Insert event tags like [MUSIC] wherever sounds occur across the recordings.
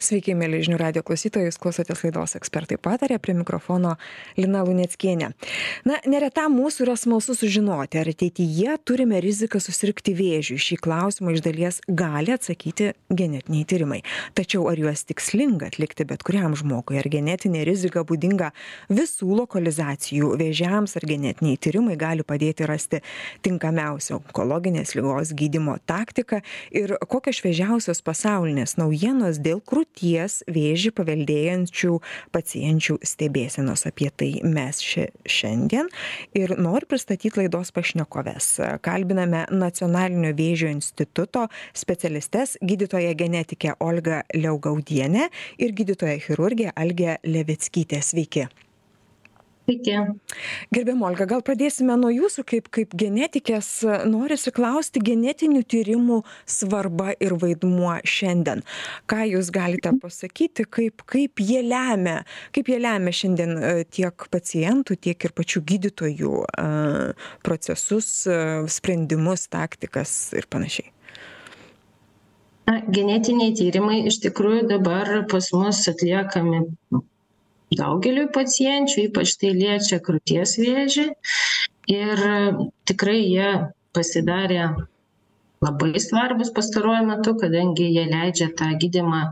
sveiki mieli žinių radijo klausytojai klausotės laidos ekspertai pataria prie mikrofono lina luneckienė. Na neretam mūsų yra smalsu sužinoti ar ateityje turime riziką susirgti vėžiu. Į šį klausimą iš dalies gali atsakyti genetiniai tyrimai. Tačiau ar juos tikslinga atlikti bet kuriam žmogui? Ar genetinė rizika būdinga visų lokalizacijų? Vėžiams ar genetiniai tyrimai gali padėti rasti tinkamiausią onkologinės ligos gydymo taktiką? Ir kokios šviežiausios pasaulinės naujienos dėl krūties krūties vėžį paveldėjančių pacienčių stebėsenos. Apie tai mes ši šiandien. Ir noriu pristatyt laidos pašnekoves. Kalbiname nacionalinio vėžio instituto specialistes gydytoją genetikę olgą liaugaudienę ir gydytoją chirurgę algę levickytę sveiki Sveiki. Gerbiam Olga, gal pradėsime nuo jūsų kaip, kaip genetikės. Norisi klausti genetinių tyrimų svarba ir vaidmuo šiandien. Ką jūs galite pasakyti, kaip, kaip, jie lemia, kaip jie lemia šiandien e, tiek pacientų, tiek ir pačių gydytojų e, procesus, e, sprendimus, taktikas ir panašiai. Na, genetiniai tyrimai iš tikrųjų dabar pas mus atliekami daugeliui pacienčių ypač tai liečia krūties vėžį. Ir tikrai jie pasidarė labai svarbūs pastaruoju metu kadangi jie leidžia tą gydymą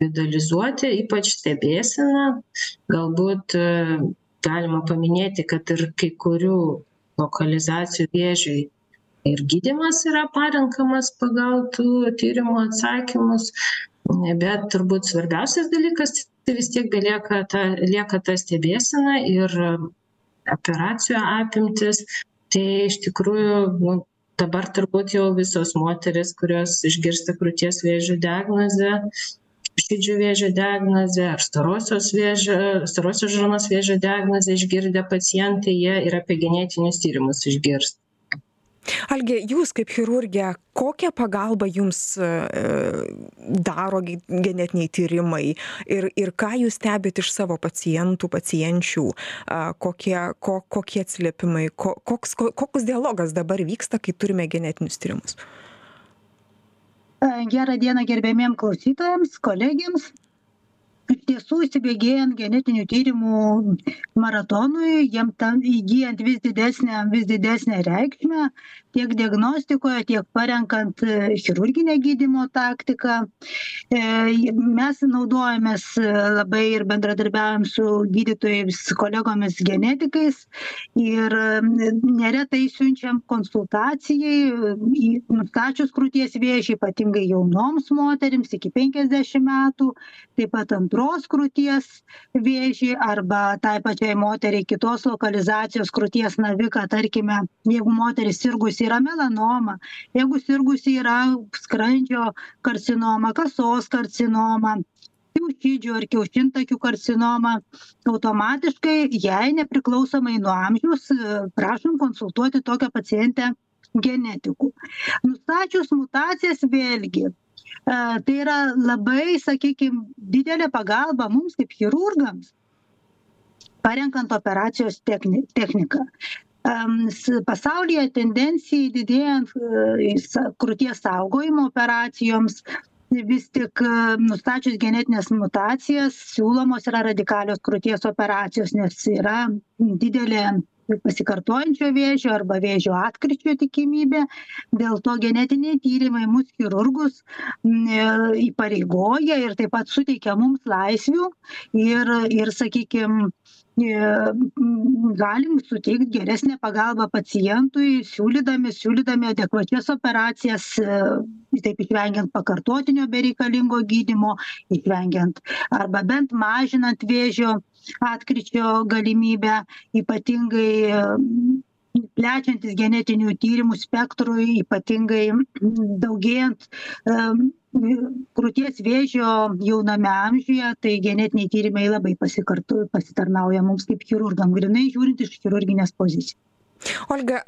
individualizuoti ypač stebėseną. Galbūt galima paminėti kad ir kai kurių lokalizacijų vėžiui ir gydymas yra parenkamas pagal tų tyrimų atsakymus bet turbūt svarbiausias dalykas tai vis tiek belieka ta lieka ta stebėsena ir operacijų apimtys tai iš tikrųjų nu dabar turbūt jau visos moterys kurios išgirsta krūties vėžio diagnozę širdžių vėžio diagnozę ar storosios vėžio storosios žarnos vėžio diagnozę išgirdę pacientai jie ir apie genetinius tyrimus išgirsta alge jūs kaip chirurgė kokią pagalbą jums e, daro genetiniai tyrimai? Ir ir ką jūs stebit iš savo pacientų pacienčių? Kokie ko kokie atsiliepimai? Ko koks koks dialogas dabar vyksta kai turime genetinius tyrimus? Gerą dieną gerbiamiem klausytojams kolegėms iš tiesų įsibėgėjant genetinių tyrimų maratonui jiem tam įgyjant vis didesnę vis didesnę reikšmę tiek diagnostikoje tiek parenkant chirurginę gydymo taktiką. E, mes naudojamės labai ir bendradarbiaujam su gydytojais kolegomis genetikais ir neretai siunčiam konsultacijai nustačius krūties vėžį ypatingai jaunoms moterims iki penkiasdešim metų taip pat antros krūties vėžį arba tai pačiai moteriai kitos lokalizacijos krūties naviką tarkime jeigu moteris sirgusi yra melanoma. Jeigu sirgusi yra skrandžio karcinoma kasos karcinoma kiaušidžių ar kiaušintakių karcinoma automatiškai jai nepriklausomai nuo amžiaus prašom konsultuoti tokią pacientę genetikų nustačius mutacijas vėlgi tai yra labai sakykim didelė pagalba mums kaip chirurgams parenkant operacijos techni techniką pasaulyje tendencijai didėjant krūties saugojimo operacijoms vis tik nustačius genetines mutacijas siūlomos yra radikalios krūties operacijos nes yra didelė pasikartojančio vėžio arba vėžio atkryčio tikimybė. Dėl to genetiniai tyrimai mus chirurgus įpareigoja ir taip pat suteikia mums laisvių ir ir sakykim galim suteikt geresnę pagalbą pacientui siūlydami siūlydami adekvačias operacijas taip išvengiant pakartotinio bereikalingo gydymo išvengiant arba bent mažinant vėžio atkryčio galimybę ypatingai plečiantis genetinių tyrimų spektrui ypatingai daugėjant krūties vėžio jauname amžiuje tai genetiniai tyrimai labai pasikarto pasitarnauja mums kaip chirurgam grynai žiūrint iš chirurginės pozicijos. Olga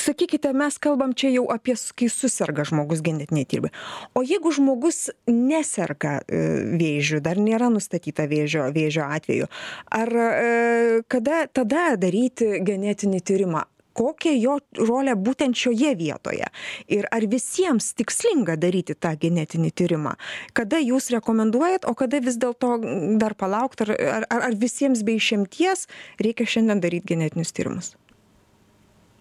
sakykite mes kalbam čia jau apie kai suserga žmogus genetiniai tyrimai. O jeigu žmogus neserga vėžiu dar nėra nustatyta vėžio vėžio atvejų ar kada tada daryti genetinį tyrimą kokia jo rolė būtent šioje vietoje? Ir ar visiems tikslinga daryti tą genetinį tyrimą? Kada jūs rekomenduojat o kada vis dėlto dar palaukt? Ar ar ar visiems be išimties reikia šiandien daryt genetinius tyrimus?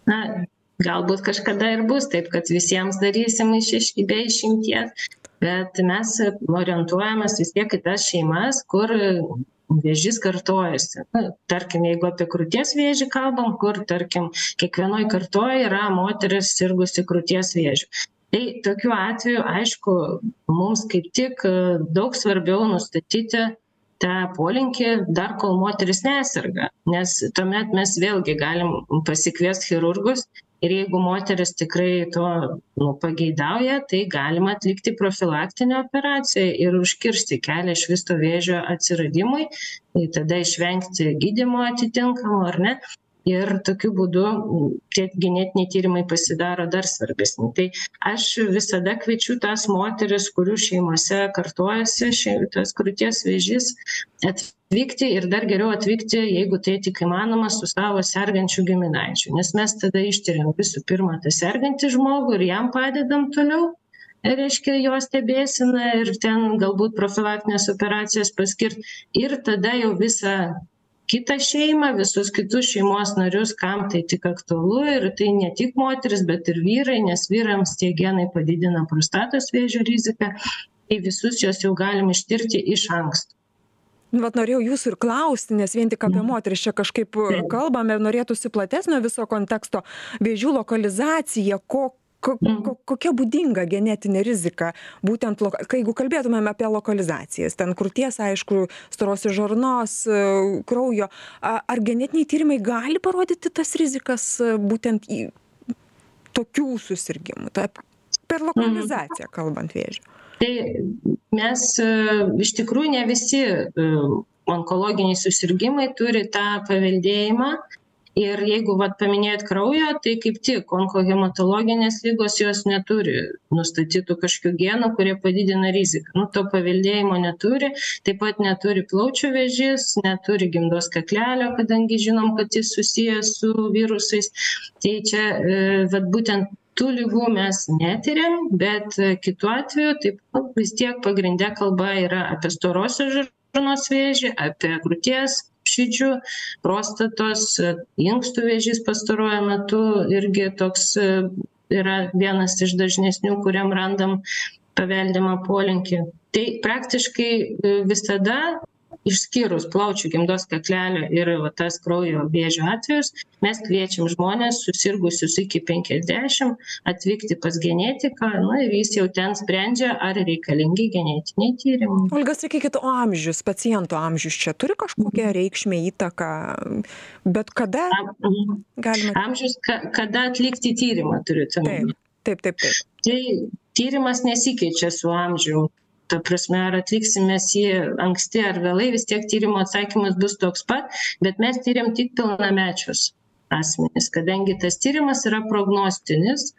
Na galbūt kažkada ir bus taip kad visiems darysim iš iš be išimties bet mes orientuojamės vis tiek į tas šeimas kur vėžys kartojasi. Na tarkim jeigu apie krūties vėžį kalbam kur tarkim kiekvienoj kartoj yra moteris sirgusi krūties vėžiu. Tai tokiu atveju aišku mums kaip tik daug svarbiau nustatyti tą polinkį dar kol moteris neserga. Nes tuomet mes vėlgi galim pasikviest chirurgus ir jeigu moteris tikrai to nu pageidauja tai galima atlikti profilaktinę operaciją ir užkirsti kelią išvis to vėžio atsiradimui. Tai tada išvengti gydymo atitinkamo ar ne ir tokiu būdu tie genetiniai tyrimai pasidaro dar svarbesni. Tai aš visada kviečiu tas moteris kurių šeimose kartojasi ši tas krūties vėžys atvykti ir dar geriau atvykti jeigu tai tik įmanoma su savo sergančiu giminaičiu. Nes mes tada ištiriam visų pirma tą sergantį žmogų ir jam padedam toliau reiškia jo stebėseną ir ten galbūt profilaktines operacijas paskirt. Ir tada jau visą kitą šeimą visus kitus šeimos narius kam tai tik aktualu ir tai ne tik moterys bet ir vyrai nes vyrams tie genai padidina prostatos vėžio riziką tai visus juos jau galim ištirti iš anksto. Nu vat norėjau jūsų ir klausti nes vien tik apie moteris čia kažkaip kalbame norėtųsi platesnio viso konteksto. Vėžių lokalizacija ko ko ko kokia būdinga genetinė rizika būtent kai jeigu kalbėtumėm apie lokalizacijas ten krūties aišku storosios žarnos kraujo a ar genetiniai tyrimai gali parodyti tas rizikas būtent į tokių susirgimų taip per lokalizaciją kalbant vėžio tai mes iš tikrųjų ne visi onkologiniai susirgimai turi tą paveldėjimą ir jeigu vat paminėjot kraujo tai kaip tik onkohematologinės ligos jos neturi nustatytų kažkokių genų kurie padidina riziką. Nu to paveldėjimo neturi taip pat neturi plaučių vėžys neturi gimdos kaklelio kadangi žinom kad jis susijęs su virusais. Tai čia vat būtent tų ligų mes netiriam bet kitu atveju taip nu vis tiek pagrinde kalba yra apie storosios žarnos vėžį apie krūties širdžių prostatos inkstų vėžys pastaruoju metu irgi toks yra vienas iš dažnesnių kuriam randam paveldimą polinkį. Tai praktiškai visada išskyrus plaučių gimdos kaklelio ir va tas kraujo vėžio atvejus mes kviečiam žmones susirgusius iki penkiasdešim atvykti pas genetiką na ir jis jau ten sprendžia ar reikalingi genetiniai tyrimai. Olga sakykit o amžius paciento amžius čia turi kažkokią reikšmę įtaką? Bet kada galima amžius ka kada atlikti tyrimą turit omeny. taip taip taip. Tai tyrimas nesikeičia su amžium ta prasme ar atliksim mes jį anksti ar vėlai vis tiek tyrimo atsakymas bus toks pat bet mes tiriam tik pilnamečius asmenis kadangi tas tyrimas yra prognostinis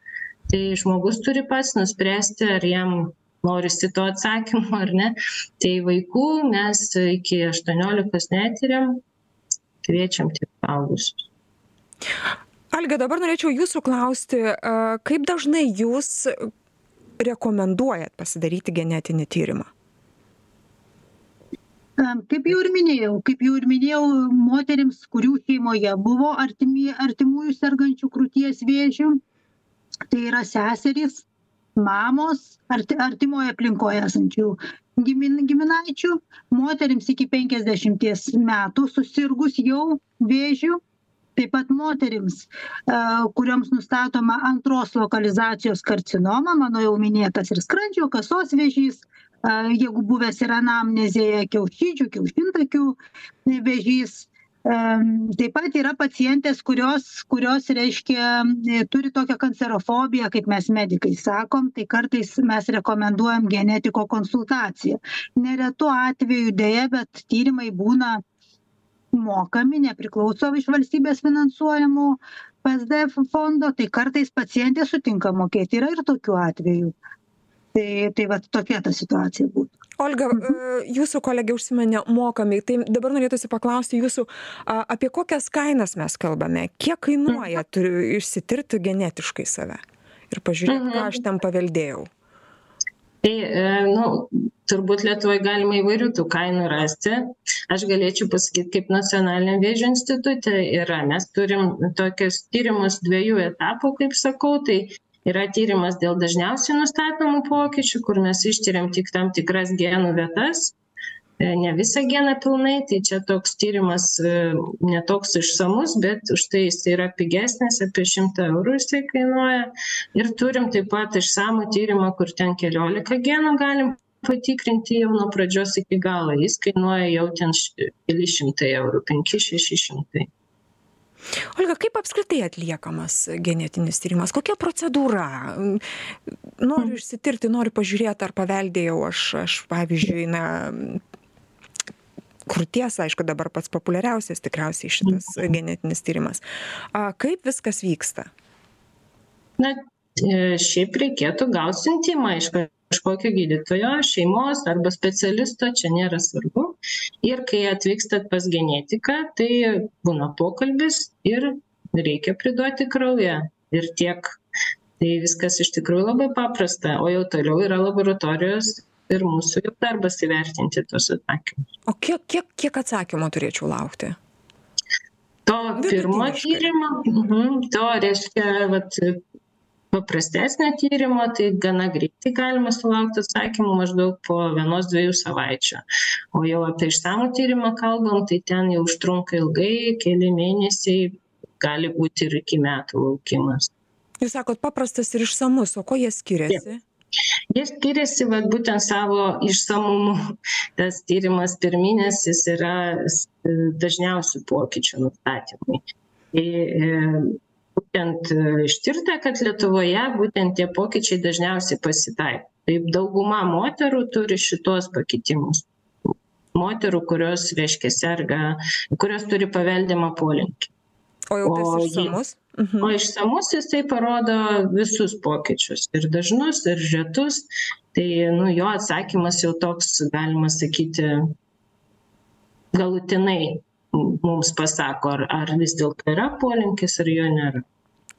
tai žmogus turi pats nuspręsti ar jam norisi to atsakymo ar ne. Tai vaikų mes iki aštuoniolikos netiriam kviečiam tik suaugusius. Alge dabar norėčiau jūsų klausti kaip dažnai jūs rekomenduojat pasidaryti genetinį tyrimą? Kaip jau ir minėjau, kaip jau ir minėjau, moteriams, kurių šeimoje buvo artimi, artimųjų sergančių krūties vėžių, tai yra seserys, mamos, arti, artimoje aplinkoje esančių gimin, giminaičių, moteriams iki 50 metų susirgus jau vėžių, taip pat moterims kurioms nustatoma antros lokalizacijos karcinoma mano jau minėtas ir skrandžio kasos vėžys jeigu buvęs ir anamnezėje kiaušidžių kiaušintakių vėžys. Taip pat yra pacientės kurios kurios reiškia turi tokią kancerofobiją kaip mes medikai sakom tai kartais mes rekomenduojam genetiko konsultaciją. Neretu atveju deja bet tyrimai būna mokami nepriklauso iš valstybės finansuojamų psdf fondo tai kartais pacientė sutinka mokėti. Yra ir tokių atvejų. Tai tai vat tokia ta situacija būtų. Olga jūsų kolegė užsiminė mokami. Tai dabar norėtųsi paklausti jūsų apie kokias kainas mes kalbame? Kiek kainuoja turi išsitirti genetiškai save? Ir pažiūrėt ką aš ten paveldėjau. Tai e, nu turbūt lietuvoj galima įvairių tų kainų rasti. Aš galėčiau pasakyt kaip nacionaliniam vėžio institute yra. Mes turim tokius tyrimus dviejų etapų kaip sakau. Tai yra tyrimas dėl dažniausiai nustatomų pokyčių kur mes ištiriam tik tam tikras genų vietas e, ne visą geną pilnai. Tai čia toks tyrimas e, ne toks išsamus bet užtai jis yra pigesnis apie šimtą eurų jisai kainuoja. Ir turim taip pat išsamų tyrimą kur ten keliolika genų galim patikrinti jau nuo pradžios iki galo. Jis kainuoja jau ten keli šimtai eurų penki šeši šimtai. Olga kaip apskritai atliekamas genetinis tyrimas? Kokia procedūra? Noriu išsitirti noriu pažiūrėt ar paveldėjau aš aš pavyzdžiui na krūties aišku dabar pats populiariausias tikriausiai šitas genetinis tyrimas. A kaip viskas vyksta? Na e, šiaip reikėtų gaut siuntimą iš kažkokio gydytojo šeimos arba specialisto čia nėra svarbu. Ir kai atvykstat pas genetiką tai būna pokalbis ir reikia priduoti kraują. Ir tiek. Tai viskas iš tikrųjų labai paprasta o jau toliau yra laboratorijos ir mūsų jau darbas įvertinti tuos atsakymus. O kiek kiek kiek atsakymų turėčiau laukti? To pirmo tyrimo mhm, to reiškia vat paprastesnio tyrimo tai gana greitai galima sulaukt atsakymų maždaug po vienos dviejų savaičių. O jau apie išsamų tyrimą kalbant tai ten jau užtrunka ilgai keli mėnesiai gali būti ir iki metų laukimas. Jūs sakot paprastas ir išsamus o kuo jie skiriasi? Jie skiriasi vat būtent savo išsamumu. Tas tyrimas pirminis jis yra dažniausių pokyčių nustatymui tai e, būtent e, ištirta kad lietuvoje būtent tie pokyčiai dažniausiai pasitaiko. Taip dauguma moterų turi šituos pakitimus moterų kurios reiškia serga kurios turi paveldimą polinkį. O jau tas išsamus mhm. o išsamus jisai parodo visus pokyčius. Ir dažnus ir retus. Tai nu jo atsakymas jau toks galima sakyti galutinai mums pasako ar ar vis dėlto yra polinkis ar jo nėra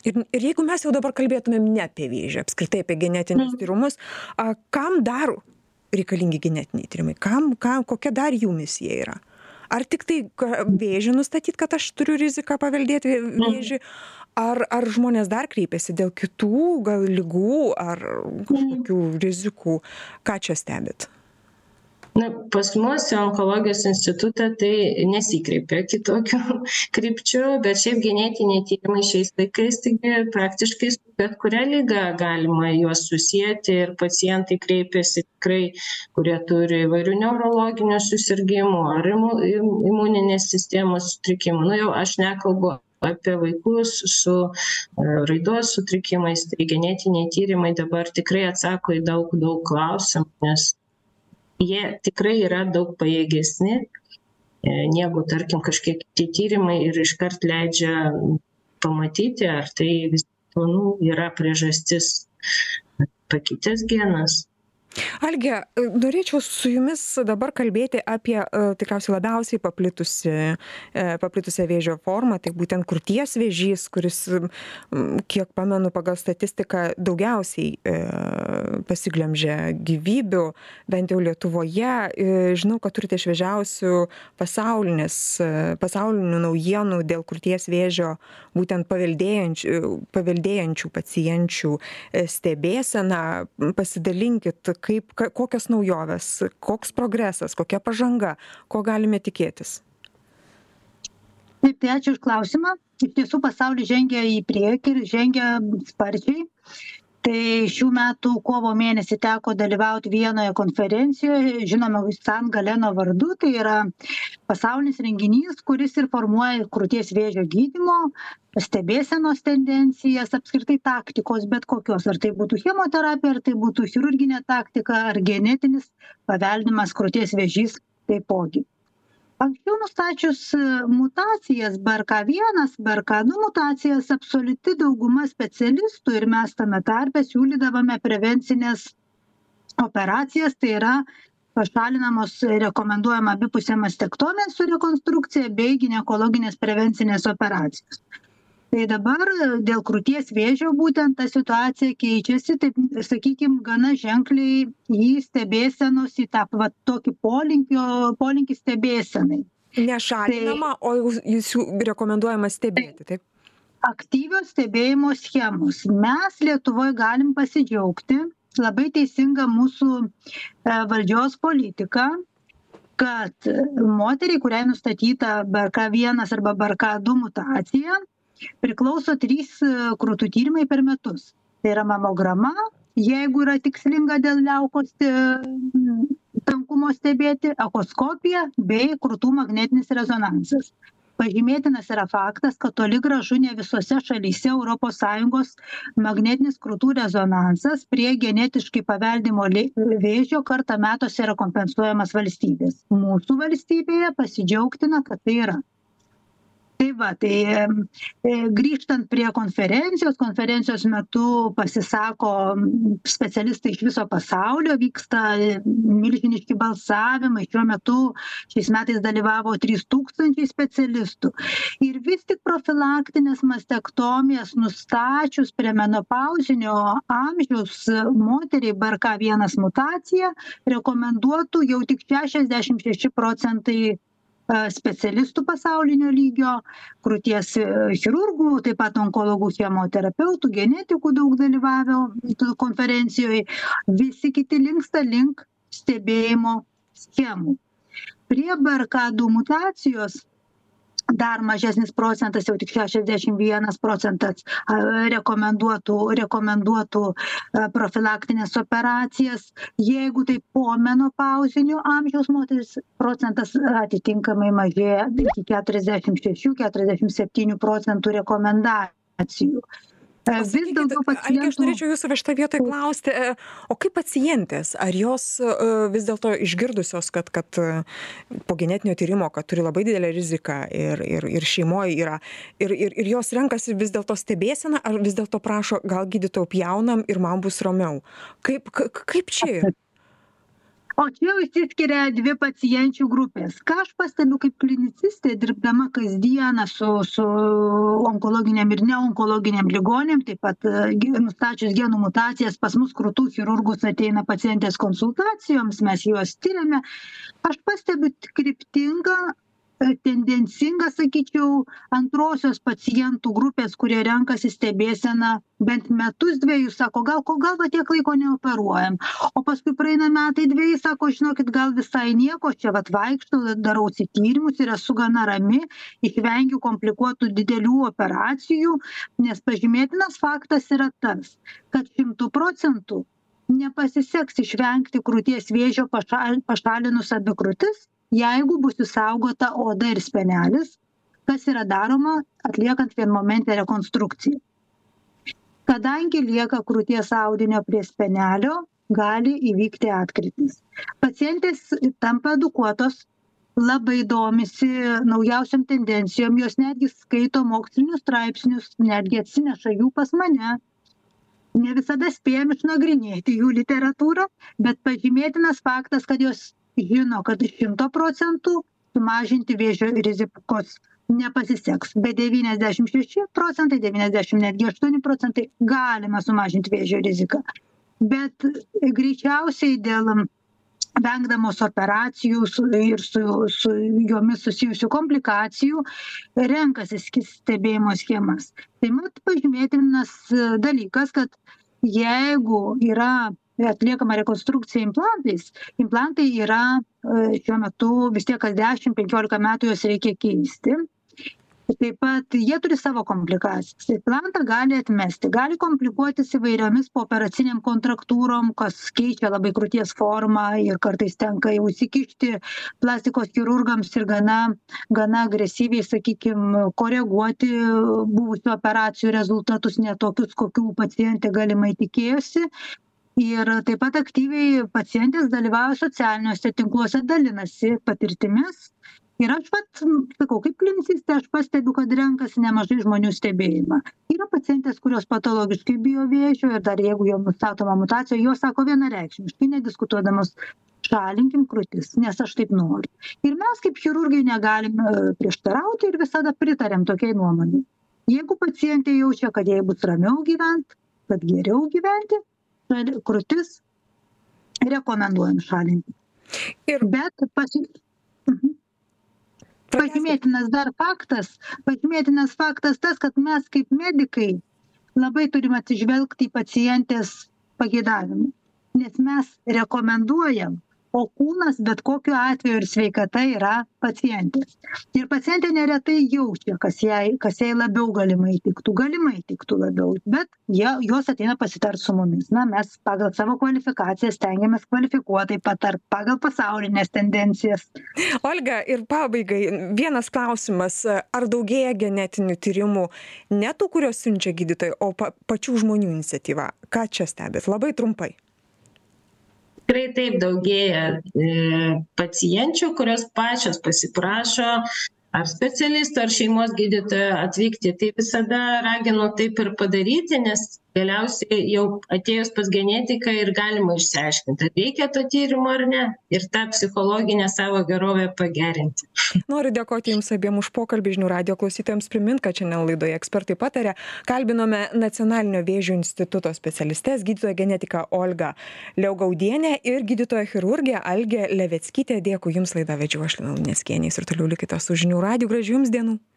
ir ir jeigu mes jau dabar kalbėtumėm ne apie vėžį apskritai apie genetinius Mhm. tyrimus a kam dar reikalingi genetiniai tyrimai? Kam kam kokia dar jų misija yra? Ar tiktai vėžį nustatyt kad aš turiu riziką paveldėti Mhm. vėžį? Ar ar žmonės dar kreipiasi dėl kitų gal ligų ar kažkokių rizikų? Ką čia stebit na pas mus į onkologijos institutą tai nesikreipia kitokių [LAUGHS] krypčių bet šiaip genetiniai tyrimai šiais laikais taigi praktiškai su bet kuria liga galima juos susieti ir pacientai kreipiasi tikrai kurie turi įvairių neurologinių susirgimų ar imu im imuninės sistemos sutrikimų. Nu jau aš nekalbu apie vaikus su e, raidos sutrikimais tai genetiniai tyrimai dabar tikrai atsako į daug daug klausimų nes jie tikrai yra daug pajėgesni e, negu tarkim kažkiek kiti tyrimai ir iškart leidžia pamatyti ar tai vis dėlto nu yra priežastis pakitęs genas alge norėčiau su jumis dabar kalbėti apie e, tikriausiai labiausiai paplitusį e, paplitusią vėžio formą tai būtent krūties vėžys kuris kiek pamenu pagal statistiką daugiausiai e, pasiglemžia gyvybių bent jau lietuvoje. Žinau kad turite šviežiausių pasaulinės pasaulinių naujienų dėl krūties vėžio būtent paveldėjančių paveldėjančių pacienčių stebėseną. Pasidalinkit kaip ka kokios naujovės koks progresas kokia pažanga ko galime tikėtis? Taip tai ačiū už klausimą. Iš tiesų pasaulis žengia į priekį ir žengia sparčiai tai šių metų kovo mėnesį teko dalyvaut vienoje konferencijoje žinoma san galeno vardu. Tai yra pasaulinis renginys kuris ir formuoja krūties vėžio gydymo stebėsenos tendencijas apskritai taktikos bet kokios. Ar tai būtų chemoterapija ar tai būtų chirurginė taktika ar genetinis paveldimas krūties vėžys taipogi anksčiau nustačius mutacijas brk vienas brk du mutacijas absoliuti dauguma specialistų ir mes tame tarpe siūlydavome prevencines operacijas tai yra pašalinamos rekomenduojama abipusė mastektomija su rekonstrukcija bei ginekologinės prevencinės operacijos tai dabar dėl krūties vėžio būtent ta situacija keičiasi taip sakykim gana ženkliai į stebėsenos į tą va tokį polinkio polinkį stebėsenai. Nešalinama o jau jūs rekomenduojama stebėti taip? Aktyvios stebėjimo schemos. Mes lietuvoj galim pasidžiaugti labai teisinga mūsų e, valdžios politika kad moteriai kuriai nustatyta brk vienas arba brk du mutacija priklauso trys e, krūtų tyrimai per metus. Tai yra mamograma jeigu yra tikslinga dėl liaukos e, tankumo stebėti echoskopija bei krūtų magnetinis rezonansas. Pažymėtinas yra faktas kad toli gražu ne visose šalyse sąjungos magnetinis krūtų rezonansas prie genetiškai paveldimo vėžio kartą metuose yra kompensuojamas valstybės. Mūsų valstybėje pasidžiaugtina kad tai yra tai va tai e, grįžtant prie konferencijos konferencijos metu pasisako specialistai iš viso pasaulio vyksta milžiniški balsavimai. Šiuo metu šiais metais dalyvavo trys tūkstančiai specialistų. Ir vis tik profilaktinės mastektomijas nustačius premenopauzinio amžiaus moteriai brk vienas mutacija rekomenduotų jau tik šešiasdešim šeši procentai specialistų pasaulinio lygio krūties e, chirurgų taip pat onkologų chemoterapeutų genetikų daug dalyvavę konferencijoj. Visi kiti linksta link stebėjimo schemų. Prie brk du mutacijos dar mažesnis procentas jau tik šešiasdešim vienas procentas rekomenduotų rekomenduotų profilaktines operacijas. Jeigu tai pomenopauzinio amžiaus moterys procentas atitinkamai mažėja iki keturiasdešim šešių keturiasdešim septynių procentų rekomendacijų vis daugiau pacientų. Aš norėčiau jūsų va šitą vietą klausti, e, o kaip pacientės, ar jos e, vis dėlto išgirdusios, kad, kad po genetinio tyrimo, kad turi labai didelę riziką ir, ir, ir šeimoje yra, ir, ir, ir jos renkasi vis dėlto stebėseną, ar vis dėlto prašo, gal gydytojau pjaunam ir man bus ramiau. Kaip, kaip čia? O čia jau išsiskiria dvi pacienčių grupės. Ką aš pastebiu kaip klinicistė dirbdama kasdieną su su onkologinėm ir neonkologinėm ligoniom taip pat gi nustačius genų mutacijas pas mus krūtų chirurgus ateina pacientės konsultacijoms mes juos tiriame. Aš pastebiu kryptingą tendencinga sakyčiau antrosios pacientų grupės kurie renkasi stebėseną bent metus dvejus sako gal ko gal va tiek laiko neoperuojam. O paskui praeina metai dveji sako žinokit gal visai nieko čia vat vaikštau darausi tyrimus ir esu gana rami išvengiu komplikuotų didelių operacijų. Nes pažymėtinas faktas yra tas kad šimtu procentų nepasiseks išvengti krūties vėžio pašal pašalinus abi krūtis jeigu bus išsaugota oda ir spenelis kas yra daroma atliekant vienmomentę rekonstrukciją. Kadangi lieka krūties audinio prie spenelio gali įvykti atkrytis. Pacientės tampa edukuotos labai domisi naujausiom tendencijom jos netgi skaito mokslinius straipsnius netgi atsineša jų pas mane. Ne visada spėjam išnagrinėti jų literatūrą bet pažymėtinas faktas kad jos žino kad šimto procentų sumažinti vėžio rizikos nepasiseks bet devyniasdešim šeši procentai devyniasdešim netgi aštuoni procentai galima sumažint vėžio riziką. Bet greičiausiai dėl vengdamos operacijų su ir su su jomis susijusių komplikacijų renkasi stebėjimo schemas. Taip pat pažymėtinas dalykas kad jeigu yra atliekama rekonstrukcija implantais. Implantai yra e, šiuo metu vis tiek kas dešim penkiolika metų juos reikia keisti. Taip pat jie turi savo komplikacijas. Implantą gali atmesti. Gali komplikuotis įvairiomis pooperacinėm kontraktūrom kas keičia labai krūties formą ir kartais tenka jau įsikišti plastikos chirurgams ir gana gana agresyviai sakykim koreguoti buvusių operacijų rezultatus ne tokius kokių pacientė galimai tikėjosi ir taip pat aktyviai pacientės dalyvauja socialiniuose tinkluose dalinasi patirtimis. Ir aš vat sakau kaip klinicistė aš pastebiu kad renkasi nemažai žmonių stebėjimą. Yra pacientės kurios patologiškai bijo vėžio ir dar jeigu jom nustatoma mutacija jos sako vienareikšmiškai nediskutuodamos šalinkim krūtis nes aš taip noriu. Ir mes kaip chirurgai negalim prieštarauti ir visada pritariam tokiai nuomonei. Jeigu pacientė jaučia kad jai bus ramiau gyvent kad geriau gyventi krūtis rekomenduojam šalinti. Ir bet pasi mhm. pažymėtinas dar faktas pažymėtinas faktas tas kad mes kaip medikai labai turim atsižvelgti į pacientės pageidavimą. Nes mes rekomenduojam o kūnas bet kokiu atveju ir sveikata yra pacientės ir pacientė neretai jaučia kas jai kas jai labiau galimai tiktų. Galimai tiktų labiau bet jie jos ateina pasitart su mumis. Na mes pagal savo kvalifikaciją stengiamės kvalifikuotai patart pagal pasaulines tendencijas. Olga ir pabaigai vienas klausimas. Ar daugėja genetinių tyrimų ne tų kuriuos siunčia gydytojai o pa pačių žmonių iniciatyva? Ką čia stebit? Labai trumpai tikrai taip daugėja e, pacienčių kurios pačios pasiprašo ar specialisto ar šeimos gydytojo atvykti. Tai visada raginu taip ir padaryti nes galiausiai jau atėjus pas genetiką ir galima išsiaiškint ar reikia to tyrimo ar ne ir tą psichologinę savo gerovę pagerinti. Noriu dėkoti jums abiem už pokalbį žinių radijo klausytojams primint kad šiandien laidoje ekspertai pataria kalbinome nacionalinio vėžio instituto specialistes gydytoją genetiką olgą liaugaudienę ir gydytoją chirurgę algę leveckytę. Dėkui jums laidą vedžiau aš lina luneckienė. Jūs ir toliau likite su žinių radiju gražių jums dienų